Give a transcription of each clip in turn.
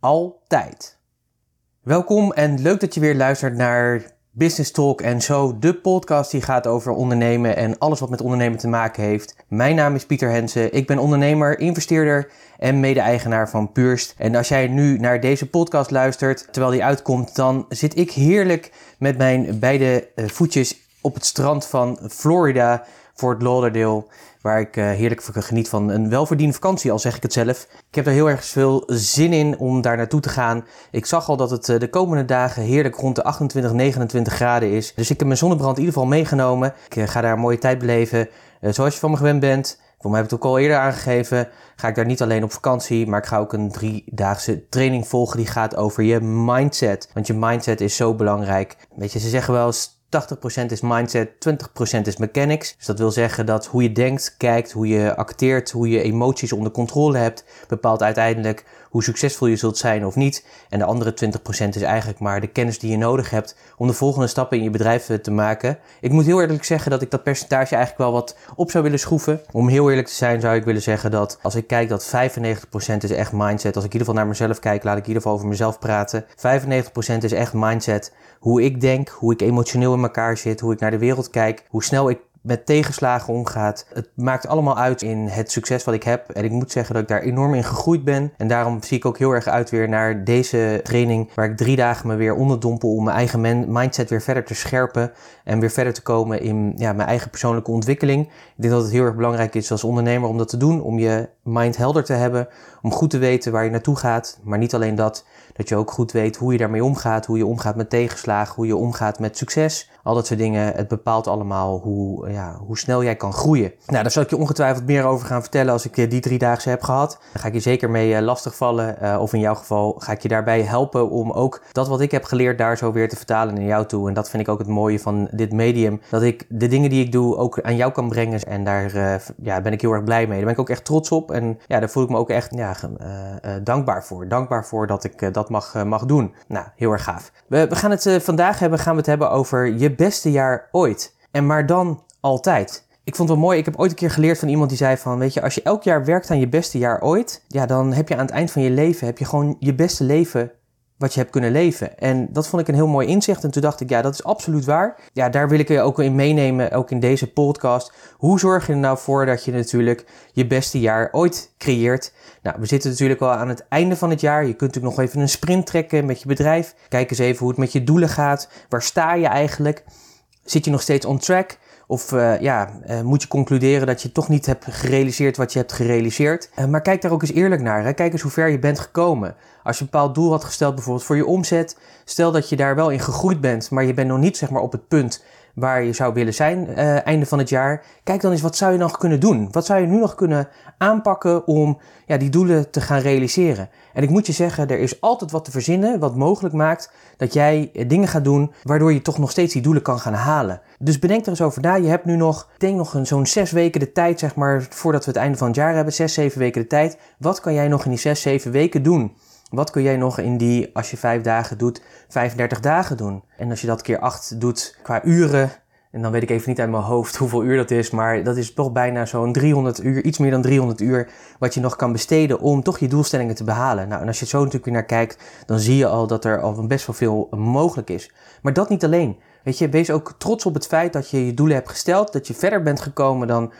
altijd. Welkom en leuk dat je weer luistert naar Business Talk en zo, de podcast die gaat over ondernemen en alles wat met ondernemen te maken heeft. Mijn naam is Pieter Hensen, ik ben ondernemer, investeerder en mede-eigenaar van Purst. En als jij nu naar deze podcast luistert, terwijl die uitkomt, dan zit ik heerlijk met mijn beide eh, voetjes op het strand van Florida het Lauderdale. Waar ik uh, heerlijk geniet van een welverdiende vakantie, al zeg ik het zelf. Ik heb er heel erg veel zin in om daar naartoe te gaan. Ik zag al dat het uh, de komende dagen heerlijk rond de 28, 29 graden is. Dus ik heb mijn zonnebrand in ieder geval meegenomen. Ik uh, ga daar een mooie tijd beleven. zoals je van me gewend bent. Voor mij heb ik het ook al eerder aangegeven. Ga ik daar niet alleen op vakantie, maar ik ga ook een driedaagse training volgen die gaat over je mindset. Want je mindset is zo belangrijk. Weet je, ze zeggen wel eens 80% is mindset, 20% is mechanics. Dus dat wil zeggen dat hoe je denkt, kijkt, hoe je acteert, hoe je emoties onder controle hebt, bepaalt uiteindelijk hoe succesvol je zult zijn of niet. En de andere 20% is eigenlijk maar de kennis die je nodig hebt om de volgende stappen in je bedrijf eh, te maken. Ik moet heel eerlijk zeggen dat ik dat percentage eigenlijk wel wat op zou willen schroeven. Om heel eerlijk te zijn zou ik willen zeggen dat als ik kijk dat 95% is echt mindset. Als ik in ieder geval naar mezelf kijk, laat ik in ieder geval over mezelf praten. 95% is echt mindset. Hoe ik denk, hoe ik emotioneel in elkaar zit, hoe ik naar de wereld kijk, hoe snel ik met tegenslagen omgaat. Het maakt allemaal uit in het succes wat ik heb. En ik moet zeggen dat ik daar enorm in gegroeid ben. En daarom zie ik ook heel erg uit weer naar deze training. Waar ik drie dagen me weer onderdompel om mijn eigen mindset weer verder te scherpen. En weer verder te komen in ja, mijn eigen persoonlijke ontwikkeling. Ik denk dat het heel erg belangrijk is als ondernemer om dat te doen. Om je mind helder te hebben. Om goed te weten waar je naartoe gaat. Maar niet alleen dat. Dat je ook goed weet hoe je daarmee omgaat. Hoe je omgaat met tegenslagen. Hoe je omgaat met succes. Al dat soort dingen. Het bepaalt allemaal hoe, ja, hoe snel jij kan groeien. Nou, daar zal ik je ongetwijfeld meer over gaan vertellen als ik eh, die drie dagen heb gehad. Daar ga ik je zeker mee eh, lastigvallen. Uh, of in jouw geval ga ik je daarbij helpen om ook dat wat ik heb geleerd daar zo weer te vertalen naar jou toe. En dat vind ik ook het mooie van dit medium. Dat ik de dingen die ik doe ook aan jou kan brengen. En daar ja, ben ik heel erg blij mee. Daar ben ik ook echt trots op. En ja, daar voel ik me ook echt ja, dankbaar voor. Dankbaar voor dat ik dat mag, mag doen. Nou, heel erg gaaf. We, we gaan het vandaag hebben, gaan we het hebben over je beste jaar ooit. En maar dan altijd. Ik vond het wel mooi. Ik heb ooit een keer geleerd van iemand die zei van, weet je, als je elk jaar werkt aan je beste jaar ooit, ja, dan heb je aan het eind van je leven, heb je gewoon je beste leven wat je hebt kunnen leven. En dat vond ik een heel mooi inzicht. En toen dacht ik, ja, dat is absoluut waar. Ja, daar wil ik je ook in meenemen, ook in deze podcast. Hoe zorg je er nou voor dat je natuurlijk je beste jaar ooit creëert? Nou, we zitten natuurlijk al aan het einde van het jaar. Je kunt natuurlijk nog even een sprint trekken met je bedrijf. Kijk eens even hoe het met je doelen gaat. Waar sta je eigenlijk? Zit je nog steeds on track? Of uh, ja, uh, moet je concluderen dat je toch niet hebt gerealiseerd wat je hebt gerealiseerd. Uh, maar kijk daar ook eens eerlijk naar. Hè? Kijk eens hoe ver je bent gekomen. Als je een bepaald doel had gesteld, bijvoorbeeld voor je omzet. Stel dat je daar wel in gegroeid bent, maar je bent nog niet zeg maar, op het punt waar je zou willen zijn uh, einde van het jaar. Kijk dan eens, wat zou je nog kunnen doen? Wat zou je nu nog kunnen aanpakken om ja, die doelen te gaan realiseren? En ik moet je zeggen, er is altijd wat te verzinnen wat mogelijk maakt dat jij dingen gaat doen waardoor je toch nog steeds die doelen kan gaan halen. Dus bedenk er eens over na. Je hebt nu nog, ik denk nog zo'n zes weken de tijd, zeg maar, voordat we het einde van het jaar hebben. Zes, zeven weken de tijd. Wat kan jij nog in die zes, zeven weken doen? Wat kun jij nog in die, als je vijf dagen doet, 35 dagen doen? En als je dat keer acht doet qua uren, en dan weet ik even niet uit mijn hoofd hoeveel uur dat is, maar dat is toch bijna zo'n 300 uur, iets meer dan 300 uur, wat je nog kan besteden om toch je doelstellingen te behalen. Nou, en als je zo natuurlijk weer naar kijkt, dan zie je al dat er al best wel veel mogelijk is. Maar dat niet alleen. Weet je, wees ook trots op het feit dat je je doelen hebt gesteld, dat je verder bent gekomen dan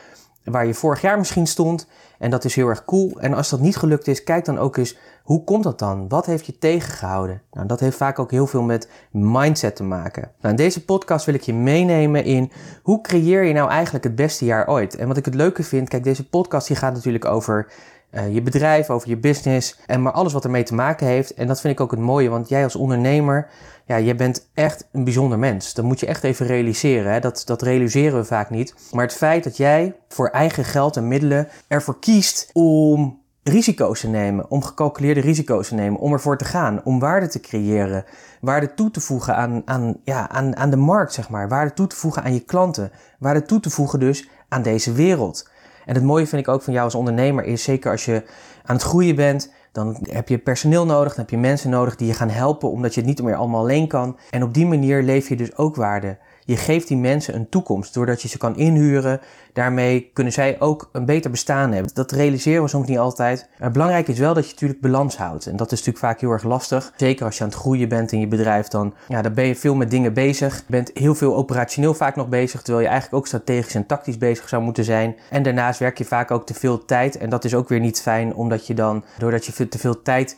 waar je vorig jaar misschien stond. En dat is heel erg cool. En als dat niet gelukt is, kijk dan ook eens hoe komt dat dan? Wat heeft je tegengehouden? Nou, dat heeft vaak ook heel veel met mindset te maken. Nou, in deze podcast wil ik je meenemen in hoe creëer je nou eigenlijk het beste jaar ooit? En wat ik het leuke vind, kijk, deze podcast die gaat natuurlijk over uh, je bedrijf, over je business en maar alles wat ermee te maken heeft. En dat vind ik ook het mooie, want jij als ondernemer, ja, je bent echt een bijzonder mens. Dat moet je echt even realiseren. Hè? Dat, dat realiseren we vaak niet. Maar het feit dat jij voor eigen geld en middelen ervoor kiest om risico's te nemen, om gecalculeerde risico's te nemen, om ervoor te gaan, om waarde te creëren, waarde toe te voegen aan, aan, ja, aan, aan de markt, zeg maar, waarde toe te voegen aan je klanten, waarde toe te voegen dus aan deze wereld. En het mooie vind ik ook van jou als ondernemer is, zeker als je aan het groeien bent, dan heb je personeel nodig, dan heb je mensen nodig die je gaan helpen, omdat je het niet meer allemaal alleen kan. En op die manier leef je dus ook waarde. Je geeft die mensen een toekomst doordat je ze kan inhuren. Daarmee kunnen zij ook een beter bestaan hebben. Dat realiseren we soms niet altijd. Maar belangrijk is wel dat je natuurlijk balans houdt. En dat is natuurlijk vaak heel erg lastig. Zeker als je aan het groeien bent in je bedrijf, dan, ja, dan ben je veel met dingen bezig. Je bent heel veel operationeel vaak nog bezig, terwijl je eigenlijk ook strategisch en tactisch bezig zou moeten zijn. En daarnaast werk je vaak ook te veel tijd. En dat is ook weer niet fijn, omdat je dan, doordat je te veel tijd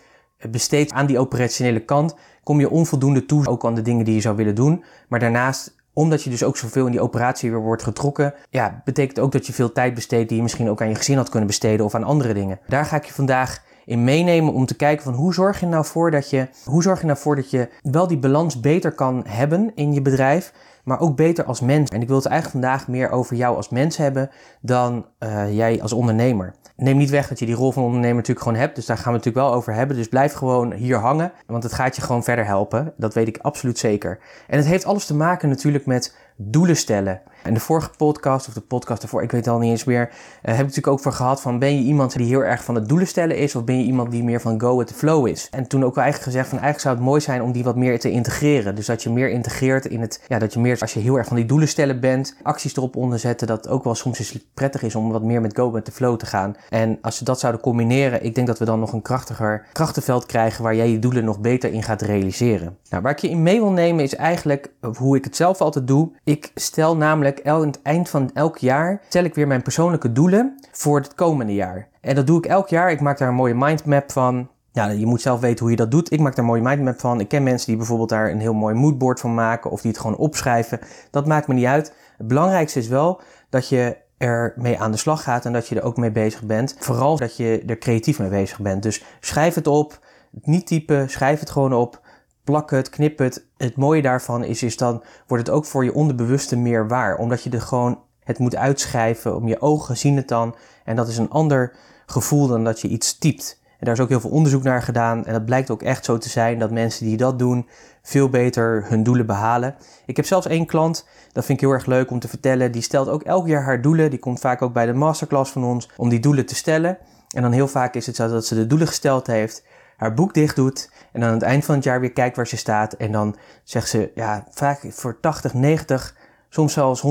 besteedt aan die operationele kant, kom je onvoldoende toe, ook aan de dingen die je zou willen doen. Maar daarnaast omdat je dus ook zoveel in die operatie weer wordt getrokken, ja, betekent ook dat je veel tijd besteedt die je misschien ook aan je gezin had kunnen besteden of aan andere dingen. Daar ga ik je vandaag in meenemen om te kijken van hoe zorg je nou voor dat je, hoe zorg je nou voor dat je wel die balans beter kan hebben in je bedrijf, maar ook beter als mens. En ik wil het eigenlijk vandaag meer over jou als mens hebben dan uh, jij als ondernemer. Neem niet weg dat je die rol van ondernemer natuurlijk gewoon hebt. Dus daar gaan we het natuurlijk wel over hebben. Dus blijf gewoon hier hangen. Want het gaat je gewoon verder helpen. Dat weet ik absoluut zeker. En het heeft alles te maken natuurlijk met doelen stellen. En de vorige podcast, of de podcast ervoor, ik weet het al niet eens meer, uh, heb ik natuurlijk ook voor gehad van ben je iemand die heel erg van het doelen stellen is, of ben je iemand die meer van go with the flow is? En toen ook eigenlijk gezegd van eigenlijk zou het mooi zijn om die wat meer te integreren. Dus dat je meer integreert in het, ja, dat je meer, als je heel erg van die doelen stellen bent, acties erop onderzetten, dat ook wel soms eens prettig is om wat meer met go with the flow te gaan. En als ze dat zouden combineren, ik denk dat we dan nog een krachtiger krachtenveld krijgen waar jij je doelen nog beter in gaat realiseren. Nou, waar ik je in mee wil nemen is eigenlijk hoe ik het zelf altijd doe. Ik stel namelijk aan het eind van elk jaar stel ik weer mijn persoonlijke doelen voor het komende jaar. En dat doe ik elk jaar. Ik maak daar een mooie mindmap van. Ja, je moet zelf weten hoe je dat doet. Ik maak daar een mooie mindmap van. Ik ken mensen die bijvoorbeeld daar een heel mooi moodboard van maken of die het gewoon opschrijven. Dat maakt me niet uit. Het belangrijkste is wel dat je er mee aan de slag gaat en dat je er ook mee bezig bent. Vooral dat je er creatief mee bezig bent. Dus schrijf het op. Niet typen, schrijf het gewoon op plak het, knip het. Het mooie daarvan is, is dan wordt het ook voor je onderbewuste meer waar. Omdat je er gewoon het moet uitschrijven, om je ogen zien het dan. En dat is een ander gevoel dan dat je iets typt. En daar is ook heel veel onderzoek naar gedaan. En dat blijkt ook echt zo te zijn dat mensen die dat doen, veel beter hun doelen behalen. Ik heb zelfs één klant, dat vind ik heel erg leuk om te vertellen. Die stelt ook elk jaar haar doelen. Die komt vaak ook bij de masterclass van ons om die doelen te stellen. En dan heel vaak is het zo dat ze de doelen gesteld heeft haar boek dicht doet en dan aan het eind van het jaar weer kijkt waar ze staat. En dan zegt ze, ja, vaak voor 80, 90, soms zelfs 110%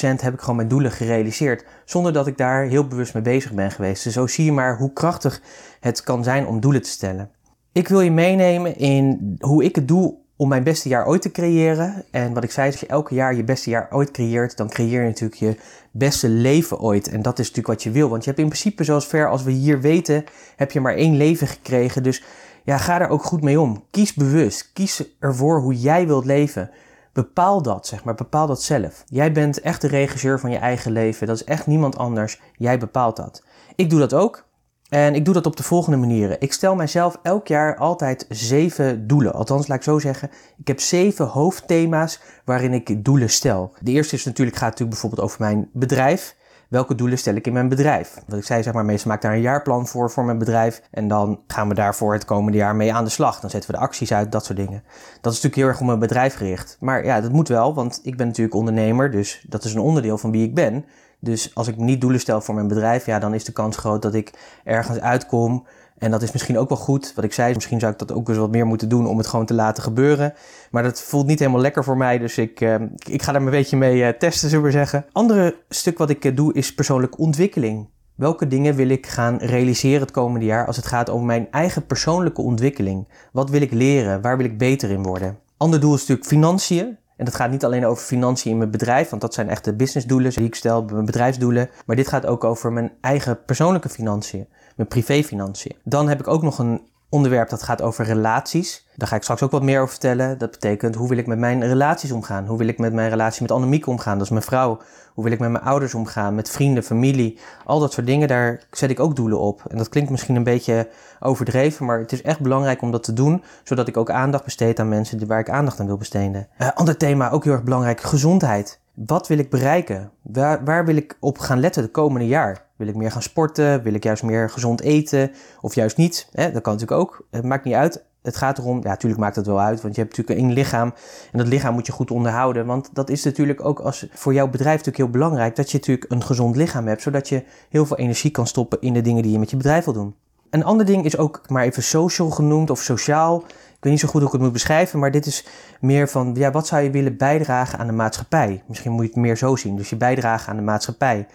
heb ik gewoon mijn doelen gerealiseerd. Zonder dat ik daar heel bewust mee bezig ben geweest. Dus zo zie je maar hoe krachtig het kan zijn om doelen te stellen. Ik wil je meenemen in hoe ik het doe om mijn beste jaar ooit te creëren. En wat ik zei, als je elke jaar je beste jaar ooit creëert, dan creëer je natuurlijk je beste leven ooit. En dat is natuurlijk wat je wil. Want je hebt in principe, zoals ver als we hier weten, heb je maar één leven gekregen. Dus ja, ga daar ook goed mee om. Kies bewust. Kies ervoor hoe jij wilt leven. Bepaal dat, zeg maar. Bepaal dat zelf. Jij bent echt de regisseur van je eigen leven. Dat is echt niemand anders. Jij bepaalt dat. Ik doe dat ook. En ik doe dat op de volgende manieren. Ik stel mijzelf elk jaar altijd zeven doelen. Althans, laat ik zo zeggen. Ik heb zeven hoofdthema's waarin ik doelen stel. De eerste is natuurlijk, gaat natuurlijk bijvoorbeeld over mijn bedrijf. Welke doelen stel ik in mijn bedrijf? Wat ik zei, zeg maar, meestal maak ik daar een jaarplan voor voor mijn bedrijf. En dan gaan we daarvoor het komende jaar mee aan de slag. Dan zetten we de acties uit, dat soort dingen. Dat is natuurlijk heel erg om mijn bedrijf gericht. Maar ja, dat moet wel, want ik ben natuurlijk ondernemer. Dus dat is een onderdeel van wie ik ben. Dus als ik niet doelen stel voor mijn bedrijf, ja, dan is de kans groot dat ik ergens uitkom. En dat is misschien ook wel goed. Wat ik zei, misschien zou ik dat ook eens wat meer moeten doen om het gewoon te laten gebeuren. Maar dat voelt niet helemaal lekker voor mij. Dus ik, uh, ik ga daar een beetje mee uh, testen, zullen we zeggen. Andere stuk wat ik uh, doe is persoonlijke ontwikkeling. Welke dingen wil ik gaan realiseren het komende jaar als het gaat om mijn eigen persoonlijke ontwikkeling? Wat wil ik leren? Waar wil ik beter in worden? Ander doel is natuurlijk financiën. En dat gaat niet alleen over financiën in mijn bedrijf, want dat zijn echt de businessdoelen die ik stel, mijn bedrijfsdoelen. Maar dit gaat ook over mijn eigen persoonlijke financiën, mijn privéfinanciën. Dan heb ik ook nog een onderwerp dat gaat over relaties. Daar ga ik straks ook wat meer over vertellen. Dat betekent hoe wil ik met mijn relaties omgaan? Hoe wil ik met mijn relatie met Annemiek omgaan? Dat is mijn vrouw. Hoe wil ik met mijn ouders omgaan? Met vrienden, familie? Al dat soort dingen, daar zet ik ook doelen op. En dat klinkt misschien een beetje overdreven, maar het is echt belangrijk om dat te doen, zodat ik ook aandacht besteed aan mensen waar ik aandacht aan wil besteden. Uh, ander thema, ook heel erg belangrijk, gezondheid. Wat wil ik bereiken? Waar, waar wil ik op gaan letten de komende jaar? Wil ik meer gaan sporten? Wil ik juist meer gezond eten? Of juist niet? Hè? Dat kan natuurlijk ook. Het maakt niet uit. Het gaat erom, ja, natuurlijk maakt het wel uit, want je hebt natuurlijk één lichaam. En dat lichaam moet je goed onderhouden. Want dat is natuurlijk ook als, voor jouw bedrijf natuurlijk heel belangrijk dat je natuurlijk een gezond lichaam hebt, zodat je heel veel energie kan stoppen in de dingen die je met je bedrijf wil doen. Een ander ding is ook maar even social genoemd of sociaal. Ik weet niet zo goed hoe ik het moet beschrijven, maar dit is meer van, ja, wat zou je willen bijdragen aan de maatschappij? Misschien moet je het meer zo zien. Dus je bijdrage aan de maatschappij.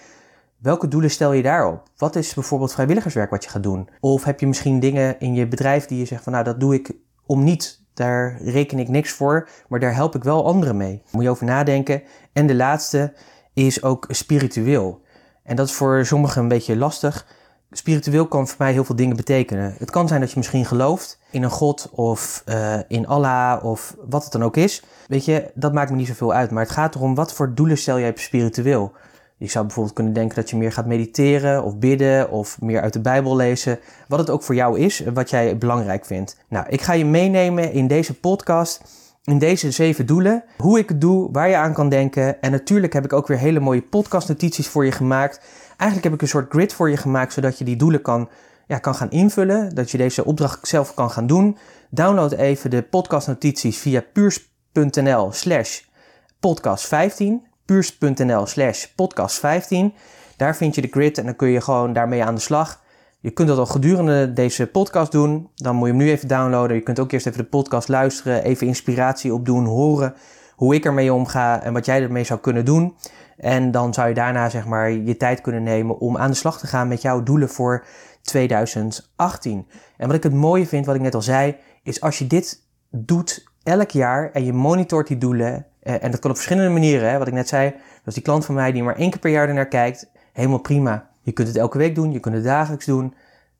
Welke doelen stel je daarop? Wat is bijvoorbeeld vrijwilligerswerk wat je gaat doen? Of heb je misschien dingen in je bedrijf die je zegt van, nou, dat doe ik om niet. Daar reken ik niks voor, maar daar help ik wel anderen mee. Moet je over nadenken. En de laatste is ook spiritueel. En dat is voor sommigen een beetje lastig spiritueel kan voor mij heel veel dingen betekenen. Het kan zijn dat je misschien gelooft in een god of uh, in Allah of wat het dan ook is. Weet je, dat maakt me niet zoveel uit. Maar het gaat erom wat voor doelen stel jij spiritueel. Je zou bijvoorbeeld kunnen denken dat je meer gaat mediteren of bidden of meer uit de Bijbel lezen. Wat het ook voor jou is, wat jij belangrijk vindt. Nou, ik ga je meenemen in deze podcast in deze zeven doelen. Hoe ik het doe, waar je aan kan denken. En natuurlijk heb ik ook weer hele mooie podcastnotities voor je gemaakt. Eigenlijk heb ik een soort grid voor je gemaakt, zodat je die doelen kan, ja, kan gaan invullen. Dat je deze opdracht zelf kan gaan doen. Download even de podcastnotities via puurs.nl slash podcast 15. Puurs.nl slash podcast 15. Daar vind je de grid en dan kun je gewoon daarmee aan de slag. Je kunt dat al gedurende deze podcast doen. Dan moet je hem nu even downloaden. Je kunt ook eerst even de podcast luisteren, even inspiratie opdoen, horen hoe ik ermee omga en wat jij ermee zou kunnen doen. En dan zou je daarna zeg maar je tijd kunnen nemen om aan de slag te gaan met jouw doelen voor 2018. En wat ik het mooie vind, wat ik net al zei, is als je dit doet elk jaar en je monitort die doelen. Eh, en dat kan op verschillende manieren, hè, wat ik net zei. Is die klant van mij die maar één keer per jaar ernaar kijkt. Helemaal prima. Je kunt het elke week doen, je kunt het dagelijks doen.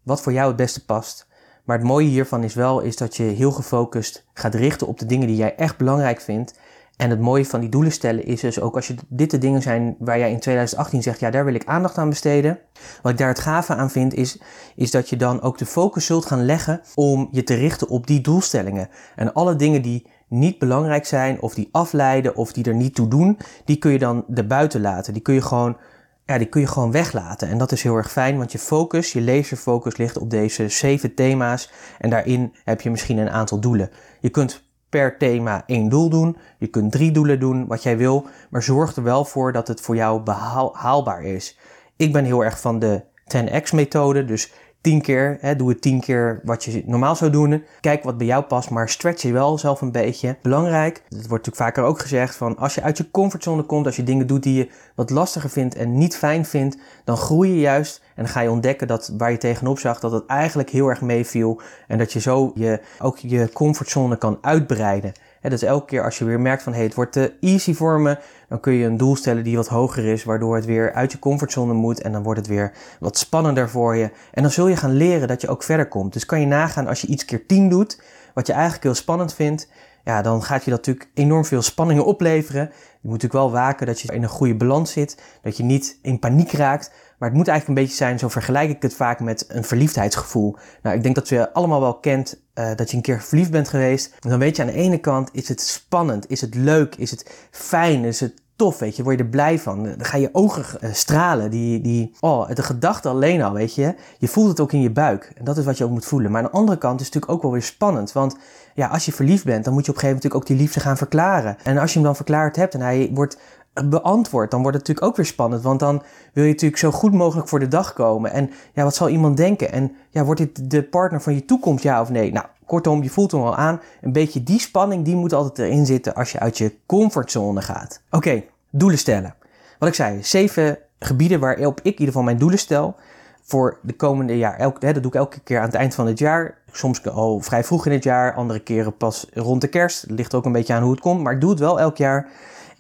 Wat voor jou het beste past. Maar het mooie hiervan is wel is dat je heel gefocust gaat richten op de dingen die jij echt belangrijk vindt. En het mooie van die doelen stellen is dus ook als je dit de dingen zijn waar jij in 2018 zegt, ja, daar wil ik aandacht aan besteden. Wat ik daar het gave aan vind, is, is dat je dan ook de focus zult gaan leggen om je te richten op die doelstellingen. En alle dingen die niet belangrijk zijn, of die afleiden, of die er niet toe doen, die kun je dan erbuiten laten. Die kun je gewoon, ja, die kun je gewoon weglaten. En dat is heel erg fijn, want je focus, je laserfocus ligt op deze zeven thema's. En daarin heb je misschien een aantal doelen. Je kunt per thema één doel doen. Je kunt drie doelen doen, wat jij wil. Maar zorg er wel voor dat het voor jou behaalbaar is. Ik ben heel erg van de 10x methode. Dus 10 keer, hè, doe het 10 keer wat je normaal zou doen. Kijk wat bij jou past, maar stretch je wel zelf een beetje. Belangrijk, dat wordt natuurlijk vaker ook gezegd, van als je uit je comfortzone komt, als je dingen doet die je wat lastiger vindt en niet fijn vindt, dan groei je juist en ga je ontdekken dat waar je tegenop zag, dat het eigenlijk heel erg meeviel en dat je zo je, ook je comfortzone kan uitbreiden. Hè, dus elke keer als je weer merkt van hey, het wordt te easy voor me, dan kun je een doel stellen die wat hoger is, waardoor het weer uit je comfortzone moet en dan wordt het weer wat spannender voor je. En dan zul je gaan leren dat je ook verder komt. Dus kan je nagaan als je iets keer 10 doet, wat je eigenlijk heel spannend vindt, ja, dan gaat je dat natuurlijk enorm veel spanningen opleveren. Je moet natuurlijk wel waken dat je in een goede balans zit, dat je niet in paniek raakt. Maar het moet eigenlijk een beetje zijn, zo vergelijk ik het vaak met een verliefdheidsgevoel. Nou, ik denk dat je allemaal wel kent uh, dat je een keer verliefd bent geweest. Dan weet je aan de ene kant, is het spannend, is het leuk, is het fijn, is het tof, weet je, word je er blij van. Dan ga je ogen uh, stralen, die, die, oh, de gedachte alleen al, weet je. Je voelt het ook in je buik. En dat is wat je ook moet voelen. Maar aan de andere kant is het natuurlijk ook wel weer spannend. Want ja, als je verliefd bent, dan moet je op een gegeven moment natuurlijk ook die liefde gaan verklaren. En als je hem dan verklaard hebt en hij wordt beantwoord, dan wordt het natuurlijk ook weer spannend. Want dan wil je natuurlijk zo goed mogelijk voor de dag komen. En ja, wat zal iemand denken? En ja, wordt dit de partner van je toekomst, ja of nee? Nou, kortom, je voelt hem al aan. Een beetje die spanning, die moet altijd erin zitten als je uit je comfortzone gaat. Oké, doelen stellen. Wat ik zei, zeven gebieden waarop ik in ieder geval mijn doelen stel voor de komende jaar. Elk, hè, dat doe ik elke keer aan het eind van het jaar. Soms al vrij vroeg in het jaar, andere keren pas rond de kerst. Het ligt ook een beetje aan hoe het komt, maar ik doe het wel elk jaar.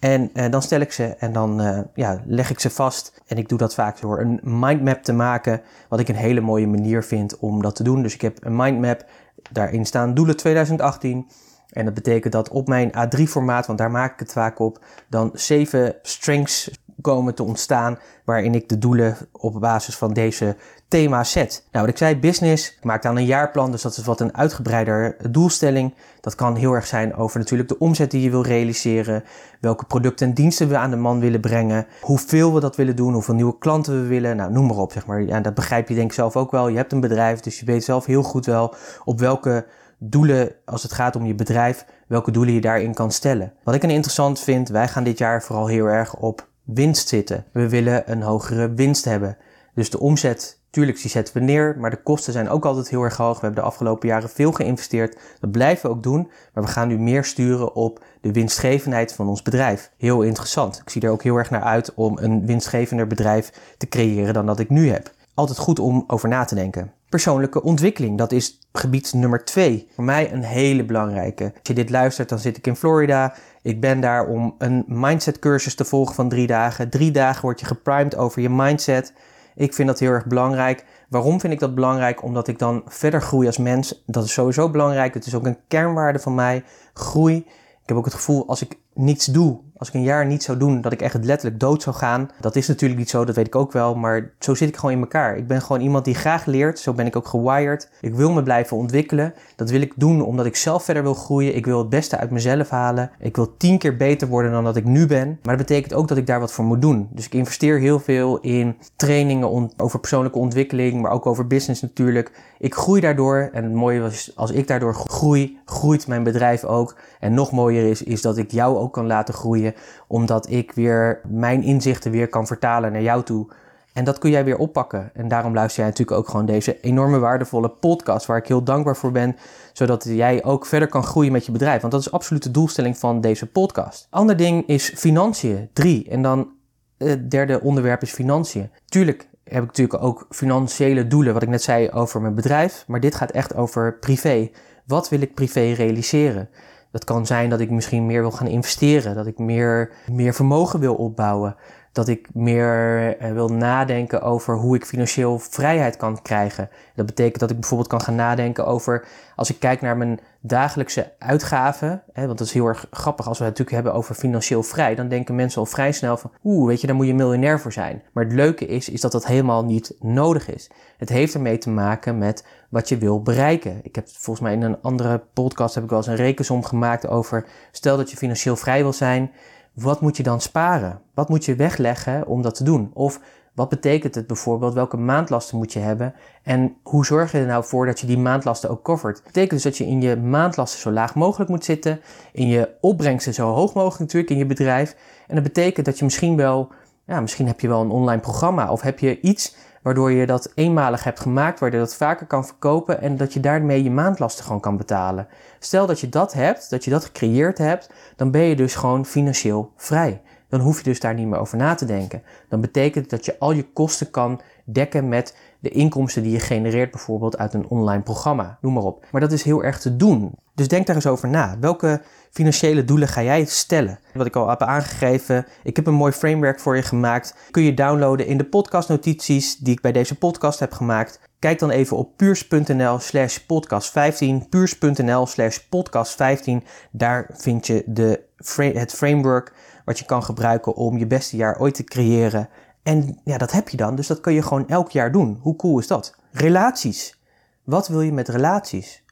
En uh, dan stel ik ze en dan uh, ja, leg ik ze vast. En ik doe dat vaak door een mindmap te maken, wat ik een hele mooie manier vind om dat te doen. Dus ik heb een mindmap, daarin staan doelen 2018. En dat betekent dat op mijn A3-formaat, want daar maak ik het vaak op, dan zeven strengths komen te ontstaan waarin ik de doelen op basis van deze thema's zet. Nou, wat ik zei, business. Ik maak dan een jaarplan, dus dat is wat een uitgebreider doelstelling. Dat kan heel erg zijn over natuurlijk de omzet die je wil realiseren, welke producten en diensten we aan de man willen brengen, hoeveel we dat willen doen, hoeveel nieuwe klanten we willen, nou noem maar op, zeg maar. Ja, dat begrijp je denk ik zelf ook wel. Je hebt een bedrijf, dus je weet zelf heel goed wel op welke doelen, als het gaat om je bedrijf, welke doelen je daarin kan stellen. Wat ik een interessant vind, wij gaan dit jaar vooral heel erg op winst zitten. We willen een hogere winst hebben. Dus de omzet, tuurlijk, die zetten we neer, maar de kosten zijn ook altijd heel erg hoog. We hebben de afgelopen jaren veel geïnvesteerd. Dat blijven we ook doen, maar we gaan nu meer sturen op de winstgevendheid van ons bedrijf. Heel interessant. Ik zie er ook heel erg naar uit om een winstgevender bedrijf te creëren dan dat ik nu heb. Altijd goed om over na te denken persoonlijke ontwikkeling. Dat is gebied nummer twee. Voor mij een hele belangrijke. Als je dit luistert, dan zit ik in Florida. Ik ben daar om een mindset cursus te volgen van drie dagen. Drie dagen word je geprimed over je mindset. Ik vind dat heel erg belangrijk. Waarom vind ik dat belangrijk? Omdat ik dan verder groei als mens. Dat is sowieso belangrijk. Het is ook een kernwaarde van mij. Groei. Ik heb ook het gevoel als ik niets doe, als ik een jaar niet zou doen, dat ik echt letterlijk dood zou gaan. Dat is natuurlijk niet zo, dat weet ik ook wel, maar zo zit ik gewoon in elkaar. Ik ben gewoon iemand die graag leert, zo ben ik ook gewired. Ik wil me blijven ontwikkelen. Dat wil ik doen omdat ik zelf verder wil groeien. Ik wil het beste uit mezelf halen. Ik wil tien keer beter worden dan dat ik nu ben. Maar dat betekent ook dat ik daar wat voor moet doen. Dus ik investeer heel veel in trainingen over persoonlijke ontwikkeling, maar ook over business natuurlijk. Ik groei daardoor en het mooie was, als ik daardoor groei, groeit mijn bedrijf ook. En nog mooier is, is dat ik jou kan laten groeien, omdat ik weer mijn inzichten weer kan vertalen naar jou toe. En dat kun jij weer oppakken. En daarom luister jij natuurlijk ook gewoon deze enorme waardevolle podcast, waar ik heel dankbaar voor ben, zodat jij ook verder kan groeien met je bedrijf. Want dat is absoluut de doelstelling van deze podcast. Ander ding is financiën, drie. En dan het derde onderwerp is financiën. Tuurlijk heb ik natuurlijk ook financiële doelen, wat ik net zei over mijn bedrijf, maar dit gaat echt over privé. Wat wil ik privé realiseren? Dat kan zijn dat ik misschien meer wil gaan investeren, dat ik meer, meer vermogen wil opbouwen, dat ik meer eh, wil nadenken over hoe ik financieel vrijheid kan krijgen. Dat betekent dat ik bijvoorbeeld kan gaan nadenken over, als ik kijk naar mijn dagelijkse uitgaven, hè, want dat is heel erg grappig als we het natuurlijk hebben over financieel vrij, dan denken mensen al vrij snel van, oeh, weet je, daar moet je miljonair voor zijn. Maar het leuke is, is dat dat helemaal niet nodig is. Het heeft ermee te maken met wat je wil bereiken. Ik heb volgens mij in een andere podcast heb ik wel eens een rekensom gemaakt over, stel dat je financieel vrij wil zijn, wat moet je dan sparen? Wat moet je wegleggen om dat te doen? Of wat betekent het bijvoorbeeld? Welke maandlasten moet je hebben? En hoe zorg je er nou voor dat je die maandlasten ook covert? Dat betekent dus dat je in je maandlasten zo laag mogelijk moet zitten. In je opbrengsten zo hoog mogelijk natuurlijk in je bedrijf. En dat betekent dat je misschien wel, ja, misschien heb je wel een online programma. Of heb je iets waardoor je dat eenmalig hebt gemaakt, waardoor je dat vaker kan verkopen en dat je daarmee je maandlasten gewoon kan betalen. Stel dat je dat hebt, dat je dat gecreëerd hebt, dan ben je dus gewoon financieel vrij. Dan hoef je dus daar niet meer over na te denken. Dan betekent dat je al je kosten kan dekken met de inkomsten die je genereert, bijvoorbeeld uit een online programma. Noem maar op. Maar dat is heel erg te doen. Dus denk daar eens over na. Welke financiële doelen ga jij stellen? Wat ik al heb aangegeven, ik heb een mooi framework voor je gemaakt. Kun je downloaden in de podcastnotities die ik bij deze podcast heb gemaakt. Kijk dan even op puurs.nl slash podcast 15. Puurs.nl slash podcast 15. Daar vind je de, het framework wat je kan gebruiken om je beste jaar ooit te creëren. En ja, dat heb je dan, dus dat kun je gewoon elk jaar doen. Hoe cool is dat? Relaties. Wat wil je met relaties?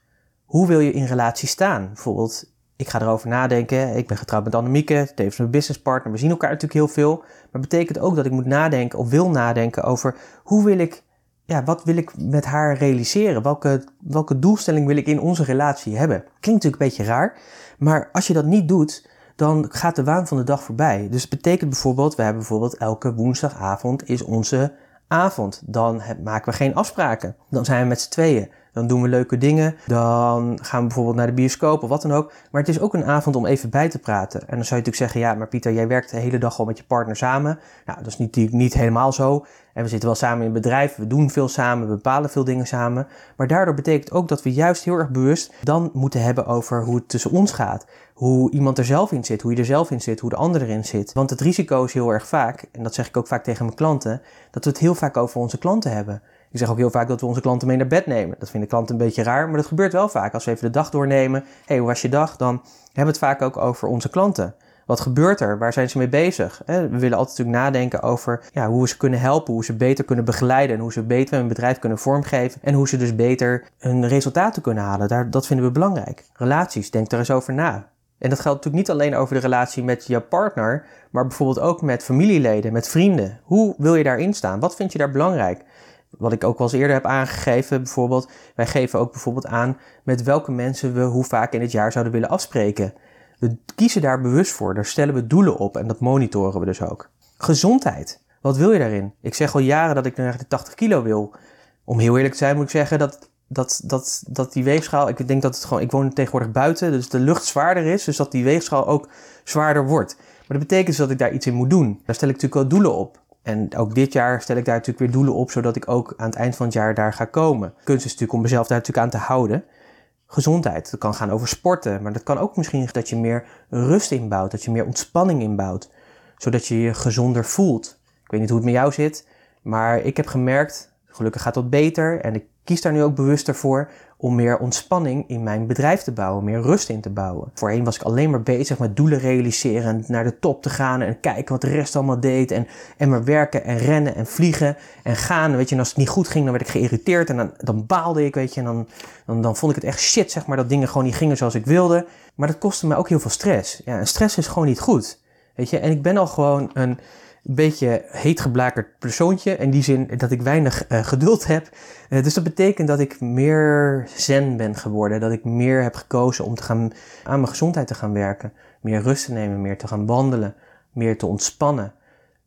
Hoe wil je in relatie staan? Bijvoorbeeld, ik ga erover nadenken. Ik ben getrouwd met Annemieke, tevens mijn businesspartner. We zien elkaar natuurlijk heel veel. Maar betekent ook dat ik moet nadenken of wil nadenken over hoe wil ik, ja, wat wil ik met haar realiseren? Welke, welke doelstelling wil ik in onze relatie hebben? Klinkt natuurlijk een beetje raar, maar als je dat niet doet, dan gaat de waan van de dag voorbij. Dus het betekent bijvoorbeeld, we hebben bijvoorbeeld elke woensdagavond is onze avond. Dan maken we geen afspraken. Dan zijn we met z'n tweeën. Dan doen we leuke dingen. Dan gaan we bijvoorbeeld naar de bioscoop of wat dan ook. Maar het is ook een avond om even bij te praten. En dan zou je natuurlijk zeggen, ja, maar Pieter, jij werkt de hele dag al met je partner samen. Nou, dat is niet, niet helemaal zo. En we zitten wel samen in het bedrijf, we doen veel samen, we bepalen veel dingen samen. Maar daardoor betekent ook dat we juist heel erg bewust dan moeten hebben over hoe het tussen ons gaat. Hoe iemand er zelf in zit, hoe je er zelf in zit, hoe de ander erin zit. Want het risico is heel erg vaak, en dat zeg ik ook vaak tegen mijn klanten, dat we het heel vaak over onze klanten hebben. Ik zeg ook heel vaak dat we onze klanten mee naar bed nemen. Dat vinden klanten een beetje raar, maar dat gebeurt wel vaak. Als we even de dag doornemen, hey, hoe was je dag? Dan hebben we het vaak ook over onze klanten. Wat gebeurt er? Waar zijn ze mee bezig? We willen altijd natuurlijk nadenken over ja, hoe we ze kunnen helpen, hoe ze beter kunnen begeleiden en hoe ze beter hun bedrijf kunnen vormgeven en hoe ze dus beter hun resultaten kunnen halen. Daar, dat vinden we belangrijk. Relaties, denk er eens over na. En dat geldt natuurlijk niet alleen over de relatie met je partner, maar bijvoorbeeld ook met familieleden, met vrienden. Hoe wil je daarin staan? Wat vind je daar belangrijk? Wat ik ook wel eens eerder heb aangegeven, bijvoorbeeld, wij geven ook bijvoorbeeld aan met welke mensen we hoe vaak in het jaar zouden willen afspreken. We kiezen daar bewust voor, daar stellen we doelen op en dat monitoren we dus ook. Gezondheid. Wat wil je daarin? Ik zeg al jaren dat ik naar de 80 kilo wil. Om heel eerlijk te zijn moet ik zeggen dat, dat, dat, dat die weegschaal, ik denk dat het gewoon, ik woon tegenwoordig buiten, dus de lucht zwaarder is, dus dat die weegschaal ook zwaarder wordt. Maar dat betekent dus dat ik daar iets in moet doen. Daar stel ik natuurlijk wel doelen op. En ook dit jaar stel ik daar natuurlijk weer doelen op, zodat ik ook aan het eind van het jaar daar ga komen. Kunst is natuurlijk om mezelf daar natuurlijk aan te houden gezondheid. Dat kan gaan over sporten, maar dat kan ook misschien dat je meer rust inbouwt, dat je meer ontspanning inbouwt, zodat je je gezonder voelt. Ik weet niet hoe het met jou zit, maar ik heb gemerkt, gelukkig gaat dat beter en ik kies daar nu ook bewuster voor om meer ontspanning in mijn bedrijf te bouwen, meer rust in te bouwen. Voorheen was ik alleen maar bezig met doelen realiseren en naar de top te gaan en kijken wat de rest allemaal deed en, en maar werken en rennen en vliegen en gaan. Weet je, en als het niet goed ging, dan werd ik geïrriteerd en dan, dan baalde ik, weet je, en dan, dan, dan vond ik het echt shit, zeg maar, dat dingen gewoon niet gingen zoals ik wilde. Maar dat kostte me ook heel veel stress. Ja, en stress is gewoon niet goed. Weet je, en ik ben al gewoon een een beetje heetgeblakerd persoontje. In die zin dat ik weinig uh, geduld heb. Uh, dus dat betekent dat ik meer zen ben geworden. Dat ik meer heb gekozen om te gaan, aan mijn gezondheid te gaan werken. Meer rust te nemen, meer te gaan wandelen, meer te ontspannen.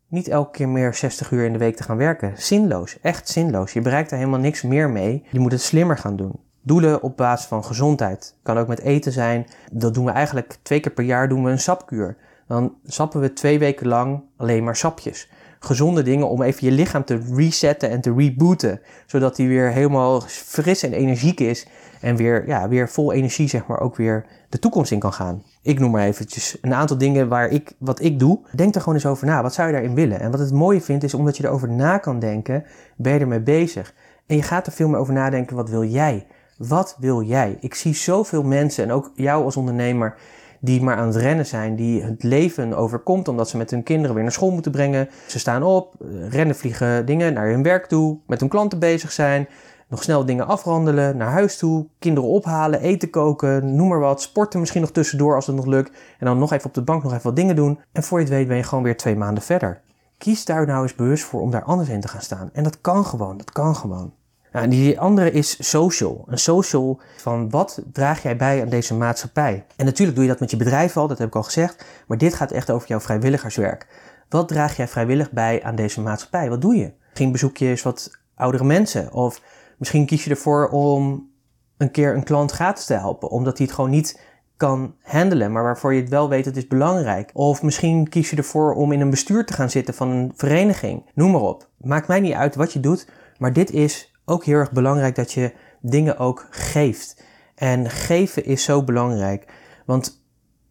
Niet elke keer meer 60 uur in de week te gaan werken. Zinloos, echt zinloos. Je bereikt er helemaal niks meer mee. Je moet het slimmer gaan doen. Doelen op basis van gezondheid. Kan ook met eten zijn. Dat doen we eigenlijk twee keer per jaar doen we een sapkuur dan sappen we twee weken lang alleen maar sapjes. Gezonde dingen om even je lichaam te resetten en te rebooten. Zodat hij weer helemaal fris en energiek is. En weer, ja, weer vol energie, zeg maar, ook weer de toekomst in kan gaan. Ik noem maar eventjes een aantal dingen waar ik, wat ik doe. Denk er gewoon eens over na. Wat zou je daarin willen? En wat het mooie vindt, is omdat je erover na kan denken, ben je ermee bezig. En je gaat er veel meer over nadenken, wat wil jij? Wat wil jij? Ik zie zoveel mensen, en ook jou als ondernemer, die maar aan het rennen zijn, die het leven overkomt omdat ze met hun kinderen weer naar school moeten brengen. Ze staan op, eh, rennen, vliegen dingen naar hun werk toe, met hun klanten bezig zijn, nog snel dingen afrandelen, naar huis toe, kinderen ophalen, eten koken, noem maar wat, sporten misschien nog tussendoor als het nog lukt en dan nog even op de bank nog even wat dingen doen. En voor je het weet ben je gewoon weer twee maanden verder. Kies daar nou eens bewust voor om daar anders in te gaan staan. En dat kan gewoon, dat kan gewoon. Nou, die andere is social. Een social van wat draag jij bij aan deze maatschappij? En natuurlijk doe je dat met je bedrijf al, dat heb ik al gezegd. Maar dit gaat echt over jouw vrijwilligerswerk. Wat draag jij vrijwillig bij aan deze maatschappij? Wat doe je? Misschien bezoek je eens wat oudere mensen. Of misschien kies je ervoor om een keer een klant gratis te helpen. Omdat hij het gewoon niet kan handelen, maar waarvoor je het wel weet, het is belangrijk. Of misschien kies je ervoor om in een bestuur te gaan zitten van een vereniging. Noem maar op. Maakt mij niet uit wat je doet, maar dit is ook heel erg belangrijk dat je dingen ook geeft. En geven is zo belangrijk. Want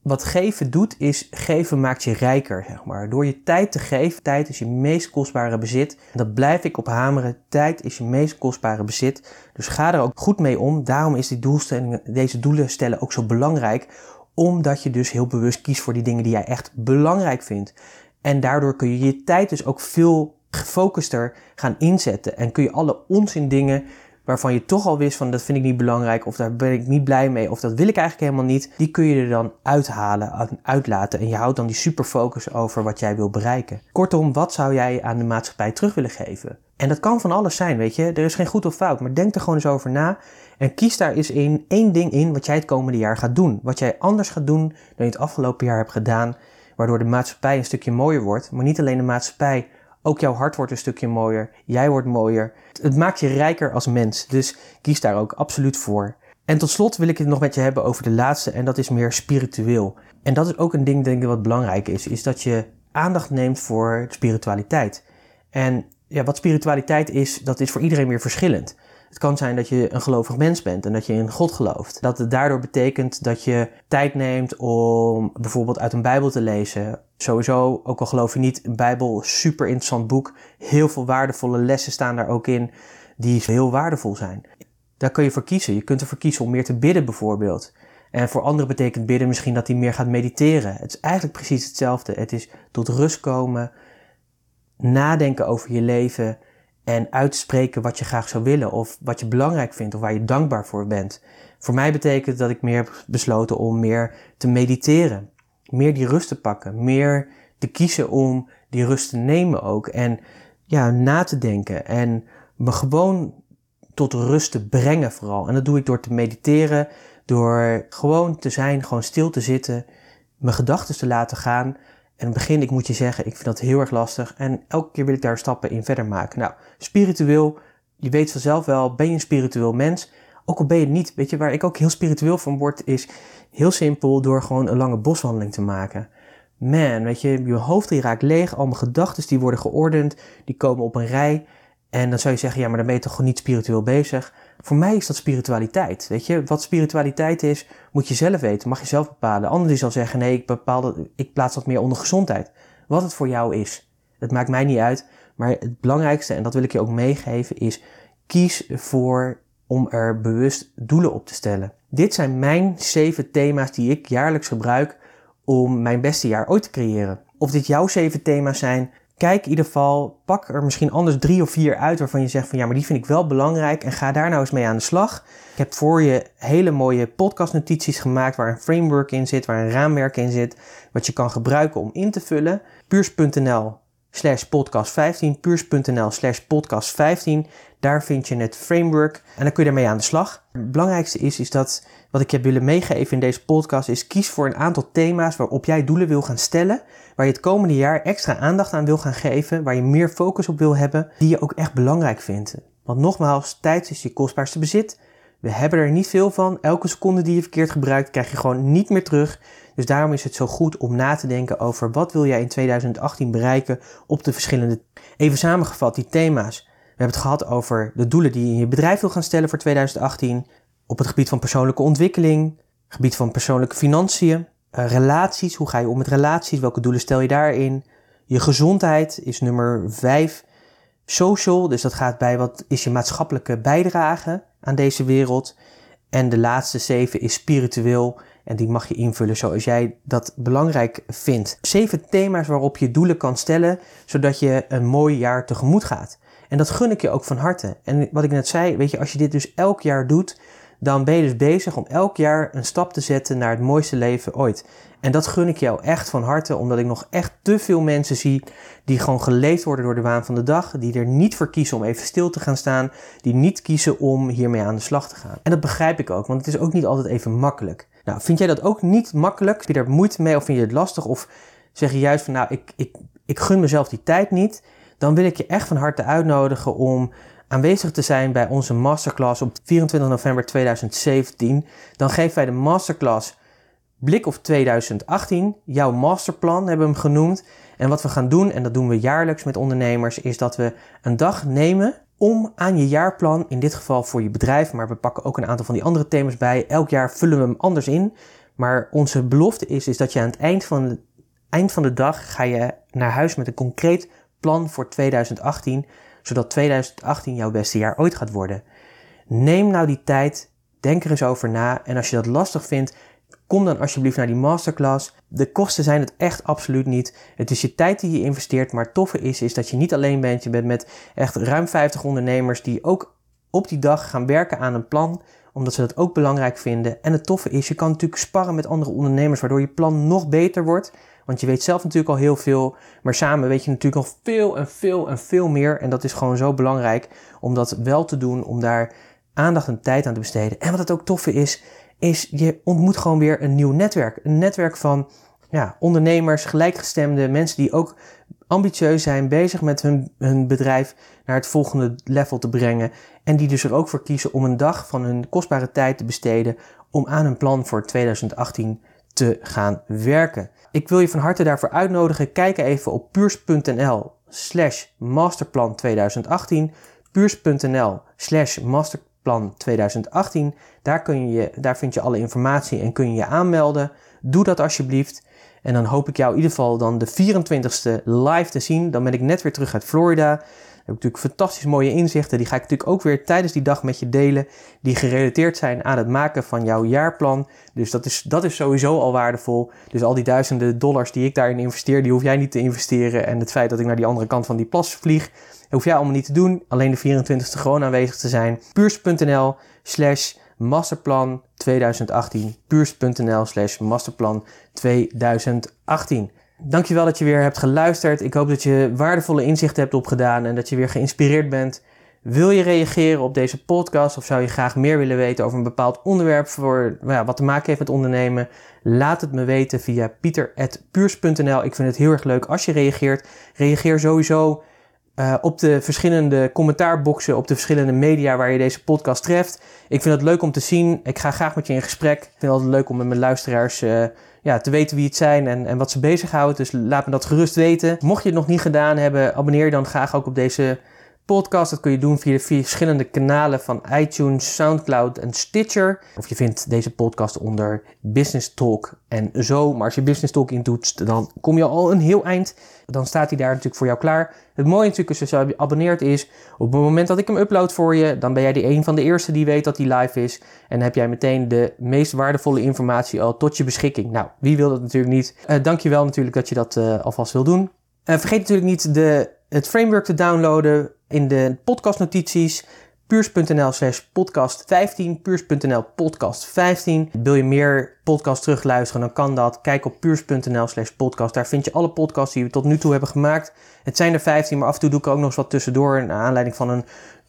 wat geven doet, is geven maakt je rijker, zeg maar. Door je tijd te geven, tijd is je meest kostbare bezit. En dat blijf ik op hameren. Tijd is je meest kostbare bezit. Dus ga er ook goed mee om. Daarom is die doelstelling, deze doelen stellen ook zo belangrijk. Omdat je dus heel bewust kiest voor die dingen die jij echt belangrijk vindt. En daardoor kun je je tijd dus ook veel gefocuster gaan inzetten. En kun je alle onzin dingen waarvan je toch al wist van dat vind ik niet belangrijk of daar ben ik niet blij mee of dat wil ik eigenlijk helemaal niet, die kun je er dan uithalen, uitlaten en je houdt dan die superfocus over wat jij wil bereiken. Kortom, wat zou jij aan de maatschappij terug willen geven? En dat kan van alles zijn, weet je. Er is geen goed of fout, maar denk er gewoon eens over na en kies daar eens in één ding in wat jij het komende jaar gaat doen. Wat jij anders gaat doen dan je het afgelopen jaar hebt gedaan, waardoor de maatschappij een stukje mooier wordt, maar niet alleen de maatschappij, ook jouw hart wordt een stukje mooier. Jij wordt mooier. Het maakt je rijker als mens. Dus kies daar ook absoluut voor. En tot slot wil ik het nog met je hebben over de laatste. En dat is meer spiritueel. En dat is ook een ding, denk ik, wat belangrijk is. Is dat je aandacht neemt voor spiritualiteit. En ja, wat spiritualiteit is, dat is voor iedereen weer verschillend. Het kan zijn dat je een gelovig mens bent en dat je in God gelooft. Dat het daardoor betekent dat je tijd neemt om bijvoorbeeld uit een Bijbel te lezen. Sowieso, ook al geloof je niet, een Bijbel, super interessant boek. Heel veel waardevolle lessen staan daar ook in die heel waardevol zijn. Daar kun je voor kiezen. Je kunt ervoor kiezen om meer te bidden bijvoorbeeld. En voor anderen betekent bidden misschien dat hij meer gaat mediteren. Het is eigenlijk precies hetzelfde. Het is tot rust komen, nadenken over je leven en uitspreken wat je graag zou willen of wat je belangrijk vindt of waar je dankbaar voor bent. Voor mij betekent dat ik meer heb besloten om meer te mediteren, meer die rust te pakken, meer te kiezen om die rust te nemen ook en ja, na te denken en me gewoon tot rust te brengen vooral. En dat doe ik door te mediteren, door gewoon te zijn, gewoon stil te zitten, mijn gedachten te laten gaan. In het begin, ik moet je zeggen, ik vind dat heel erg lastig. En elke keer wil ik daar stappen in verder maken. Nou, spiritueel, je weet vanzelf wel, ben je een spiritueel mens? Ook al ben je niet, weet je, waar ik ook heel spiritueel van word, is heel simpel door gewoon een lange boswandeling te maken. Man, weet je, je hoofd die raakt leeg, al mijn gedachten die worden geordend, die komen op een rij. En dan zou je zeggen, ja, maar dan ben je toch gewoon niet spiritueel bezig. Voor mij is dat spiritualiteit. Weet je, wat spiritualiteit is, moet je zelf weten, mag je zelf bepalen. Anderen die zal zeggen, nee, ik, bepaal dat, ik plaats dat meer onder gezondheid. Wat het voor jou is. Het maakt mij niet uit. Maar het belangrijkste, en dat wil ik je ook meegeven, is kies voor om er bewust doelen op te stellen. Dit zijn mijn zeven thema's die ik jaarlijks gebruik om mijn beste jaar ooit te creëren. Of dit jouw zeven thema's zijn, kijk in ieder geval, pak er misschien anders drie of vier uit waarvan je zegt van ja, maar die vind ik wel belangrijk en ga daar nou eens mee aan de slag. Ik heb voor je hele mooie podcastnotities gemaakt waar een framework in zit, waar een raamwerk in zit, wat je kan gebruiken om in te vullen. puurs.nl slash podcast 15, puurs.nl slash podcast 15. Daar vind je het framework en dan kun je ermee aan de slag. Het belangrijkste is, is dat wat ik heb willen meegeven in deze podcast is kies voor een aantal thema's waarop jij doelen wil gaan stellen, waar je het komende jaar extra aandacht aan wil gaan geven, waar je meer focus op wil hebben, die je ook echt belangrijk vindt. Want nogmaals, tijd is je kostbaarste bezit. We hebben er niet veel van. Elke seconde die je verkeerd gebruikt, krijg je gewoon niet meer terug. Dus daarom is het zo goed om na te denken over wat wil jij in 2018 bereiken op de verschillende. Even samengevat, die thema's. We hebben het gehad over de doelen die je in je bedrijf wil gaan stellen voor 2018. Op het gebied van persoonlijke ontwikkeling, gebied van persoonlijke financiën, eh, relaties. Hoe ga je om met relaties? Welke doelen stel je daarin? Je gezondheid is nummer 5. Social, dus dat gaat bij wat is je maatschappelijke bijdrage aan deze wereld. En de laatste zeven is spiritueel. En die mag je invullen zoals jij dat belangrijk vindt. Zeven thema's waarop je doelen kan stellen, zodat je een mooi jaar tegemoet gaat. En dat gun ik je ook van harte. En wat ik net zei, weet je, als je dit dus elk jaar doet, dan ben je dus bezig om elk jaar een stap te zetten naar het mooiste leven ooit. En dat gun ik jou echt van harte, omdat ik nog echt te veel mensen zie die gewoon geleefd worden door de waan van de dag, die er niet voor kiezen om even stil te gaan staan, die niet kiezen om hiermee aan de slag te gaan. En dat begrijp ik ook, want het is ook niet altijd even makkelijk. Nou, vind jij dat ook niet makkelijk? Heb je daar moeite mee of vind je het lastig? Of zeg je juist van nou, ik, ik, ik gun mezelf die tijd niet? Dan wil ik je echt van harte uitnodigen om aanwezig te zijn bij onze masterclass op 24 november 2017. Dan geven wij de masterclass Blik op 2018. Jouw masterplan hebben we hem genoemd. En wat we gaan doen, en dat doen we jaarlijks met ondernemers, is dat we een dag nemen om aan je jaarplan, in dit geval voor je bedrijf, maar we pakken ook een aantal van die andere thema's bij. Elk jaar vullen we hem anders in. Maar onze belofte is, is dat je aan het eind van, de, eind van de dag ga je naar huis met een concreet plan voor 2018 zodat 2018 jouw beste jaar ooit gaat worden. Neem nou die tijd, denk er eens over na en als je dat lastig vindt, kom dan alsjeblieft naar die masterclass. De kosten zijn het echt absoluut niet. Het is je tijd die je investeert, maar het toffe is, is dat je niet alleen bent. Je bent met echt ruim 50 ondernemers die ook op die dag gaan werken aan een plan omdat ze dat ook belangrijk vinden. En het toffe is, je kan natuurlijk sparren met andere ondernemers, waardoor je plan nog beter wordt. Want je weet zelf natuurlijk al heel veel, maar samen weet je natuurlijk nog veel en veel en veel meer. En dat is gewoon zo belangrijk om dat wel te doen, om daar aandacht en tijd aan te besteden. En wat het ook toffe is, is je ontmoet gewoon weer een nieuw netwerk. Een netwerk van ja, ondernemers, gelijkgestemde mensen die ook ambitieus zijn, bezig met hun, hun bedrijf naar het volgende level te brengen. En die dus er ook voor kiezen om een dag van hun kostbare tijd te besteden om aan een plan voor 2018 te gaan werken. Ik wil je van harte daarvoor uitnodigen. Kijk even op puurs.nl slash masterplan 2018. Puurs.nl slash masterplan 2018. Daar, kun je, daar vind je alle informatie en kun je je aanmelden. Doe dat alsjeblieft. En dan hoop ik jou in ieder geval dan de 24ste live te zien. Dan ben ik net weer terug uit Florida. heb ik natuurlijk fantastisch mooie inzichten. Die ga ik natuurlijk ook weer tijdens die dag met je delen. Die gerelateerd zijn aan het maken van jouw jaarplan. Dus dat is, dat is sowieso al waardevol. Dus al die duizenden dollars die ik daarin investeer, die hoef jij niet te investeren. En het feit dat ik naar die andere kant van die plas vlieg, hoef jij allemaal niet te doen. Alleen de 24e gewoon aanwezig te zijn. Puurs.nl slash masterplan 2018. Puurs.nl slash masterplan 2018. Dankjewel dat je weer hebt geluisterd. Ik hoop dat je waardevolle inzichten hebt opgedaan en dat je weer geïnspireerd bent. Wil je reageren op deze podcast of zou je graag meer willen weten over een bepaald onderwerp voor nou ja, wat te maken heeft met ondernemen? Laat het me weten via pieter.puurs.nl. Ik vind het heel erg leuk als je reageert. Reageer sowieso uh, op de verschillende commentaarboxen, op de verschillende media waar je deze podcast treft. Ik vind het leuk om te zien. Ik ga graag met je in gesprek. Ik vind het altijd leuk om met mijn luisteraars uh, ja, te weten wie het zijn en, en wat ze bezighoudt. Dus laat me dat gerust weten. Mocht je het nog niet gedaan hebben, abonneer je dan graag ook op deze podcast. Dat kun je doen via de verschillende kanalen van iTunes, SoundCloud en Stitcher. Of je vindt deze podcast onder Business Talk en zo. Maar als je Business Talk intoetst, dan kom je al een heel eind. Dan staat hij daar natuurlijk voor jou klaar. Het mooie natuurlijk is als je abonneert is, op het moment dat ik hem upload voor je, dan ben jij de een van de eerste die weet dat hij live is. En heb jij meteen de meest waardevolle informatie al tot je beschikking. Nou, wie wil dat natuurlijk niet? Uh, dankjewel natuurlijk dat je dat uh, alvast wil doen. Uh, vergeet natuurlijk niet de, het framework te downloaden in de podcastnotities puurs.nl slash podcast 15, puurs.nl podcast 15. Wil je meer podcast terugluisteren, dan kan dat. Kijk op puurs.nl slash podcast. Daar vind je alle podcasts die we tot nu toe hebben gemaakt. Het zijn er 15, maar af en toe doe ik ook nog eens wat tussendoor. Naar aanleiding van een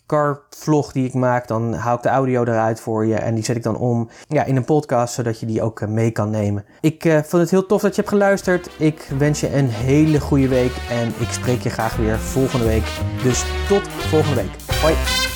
car vlog die ik maak, dan haal ik de audio eruit voor je en die zet ik dan om ja, in een podcast, zodat je die ook eh, mee kan nemen. Ik uh, vond het heel tof dat je hebt geluisterd. Ik wens je een hele goede week en ik spreek je graag weer volgende week. Dus tot volgende week. Hoi!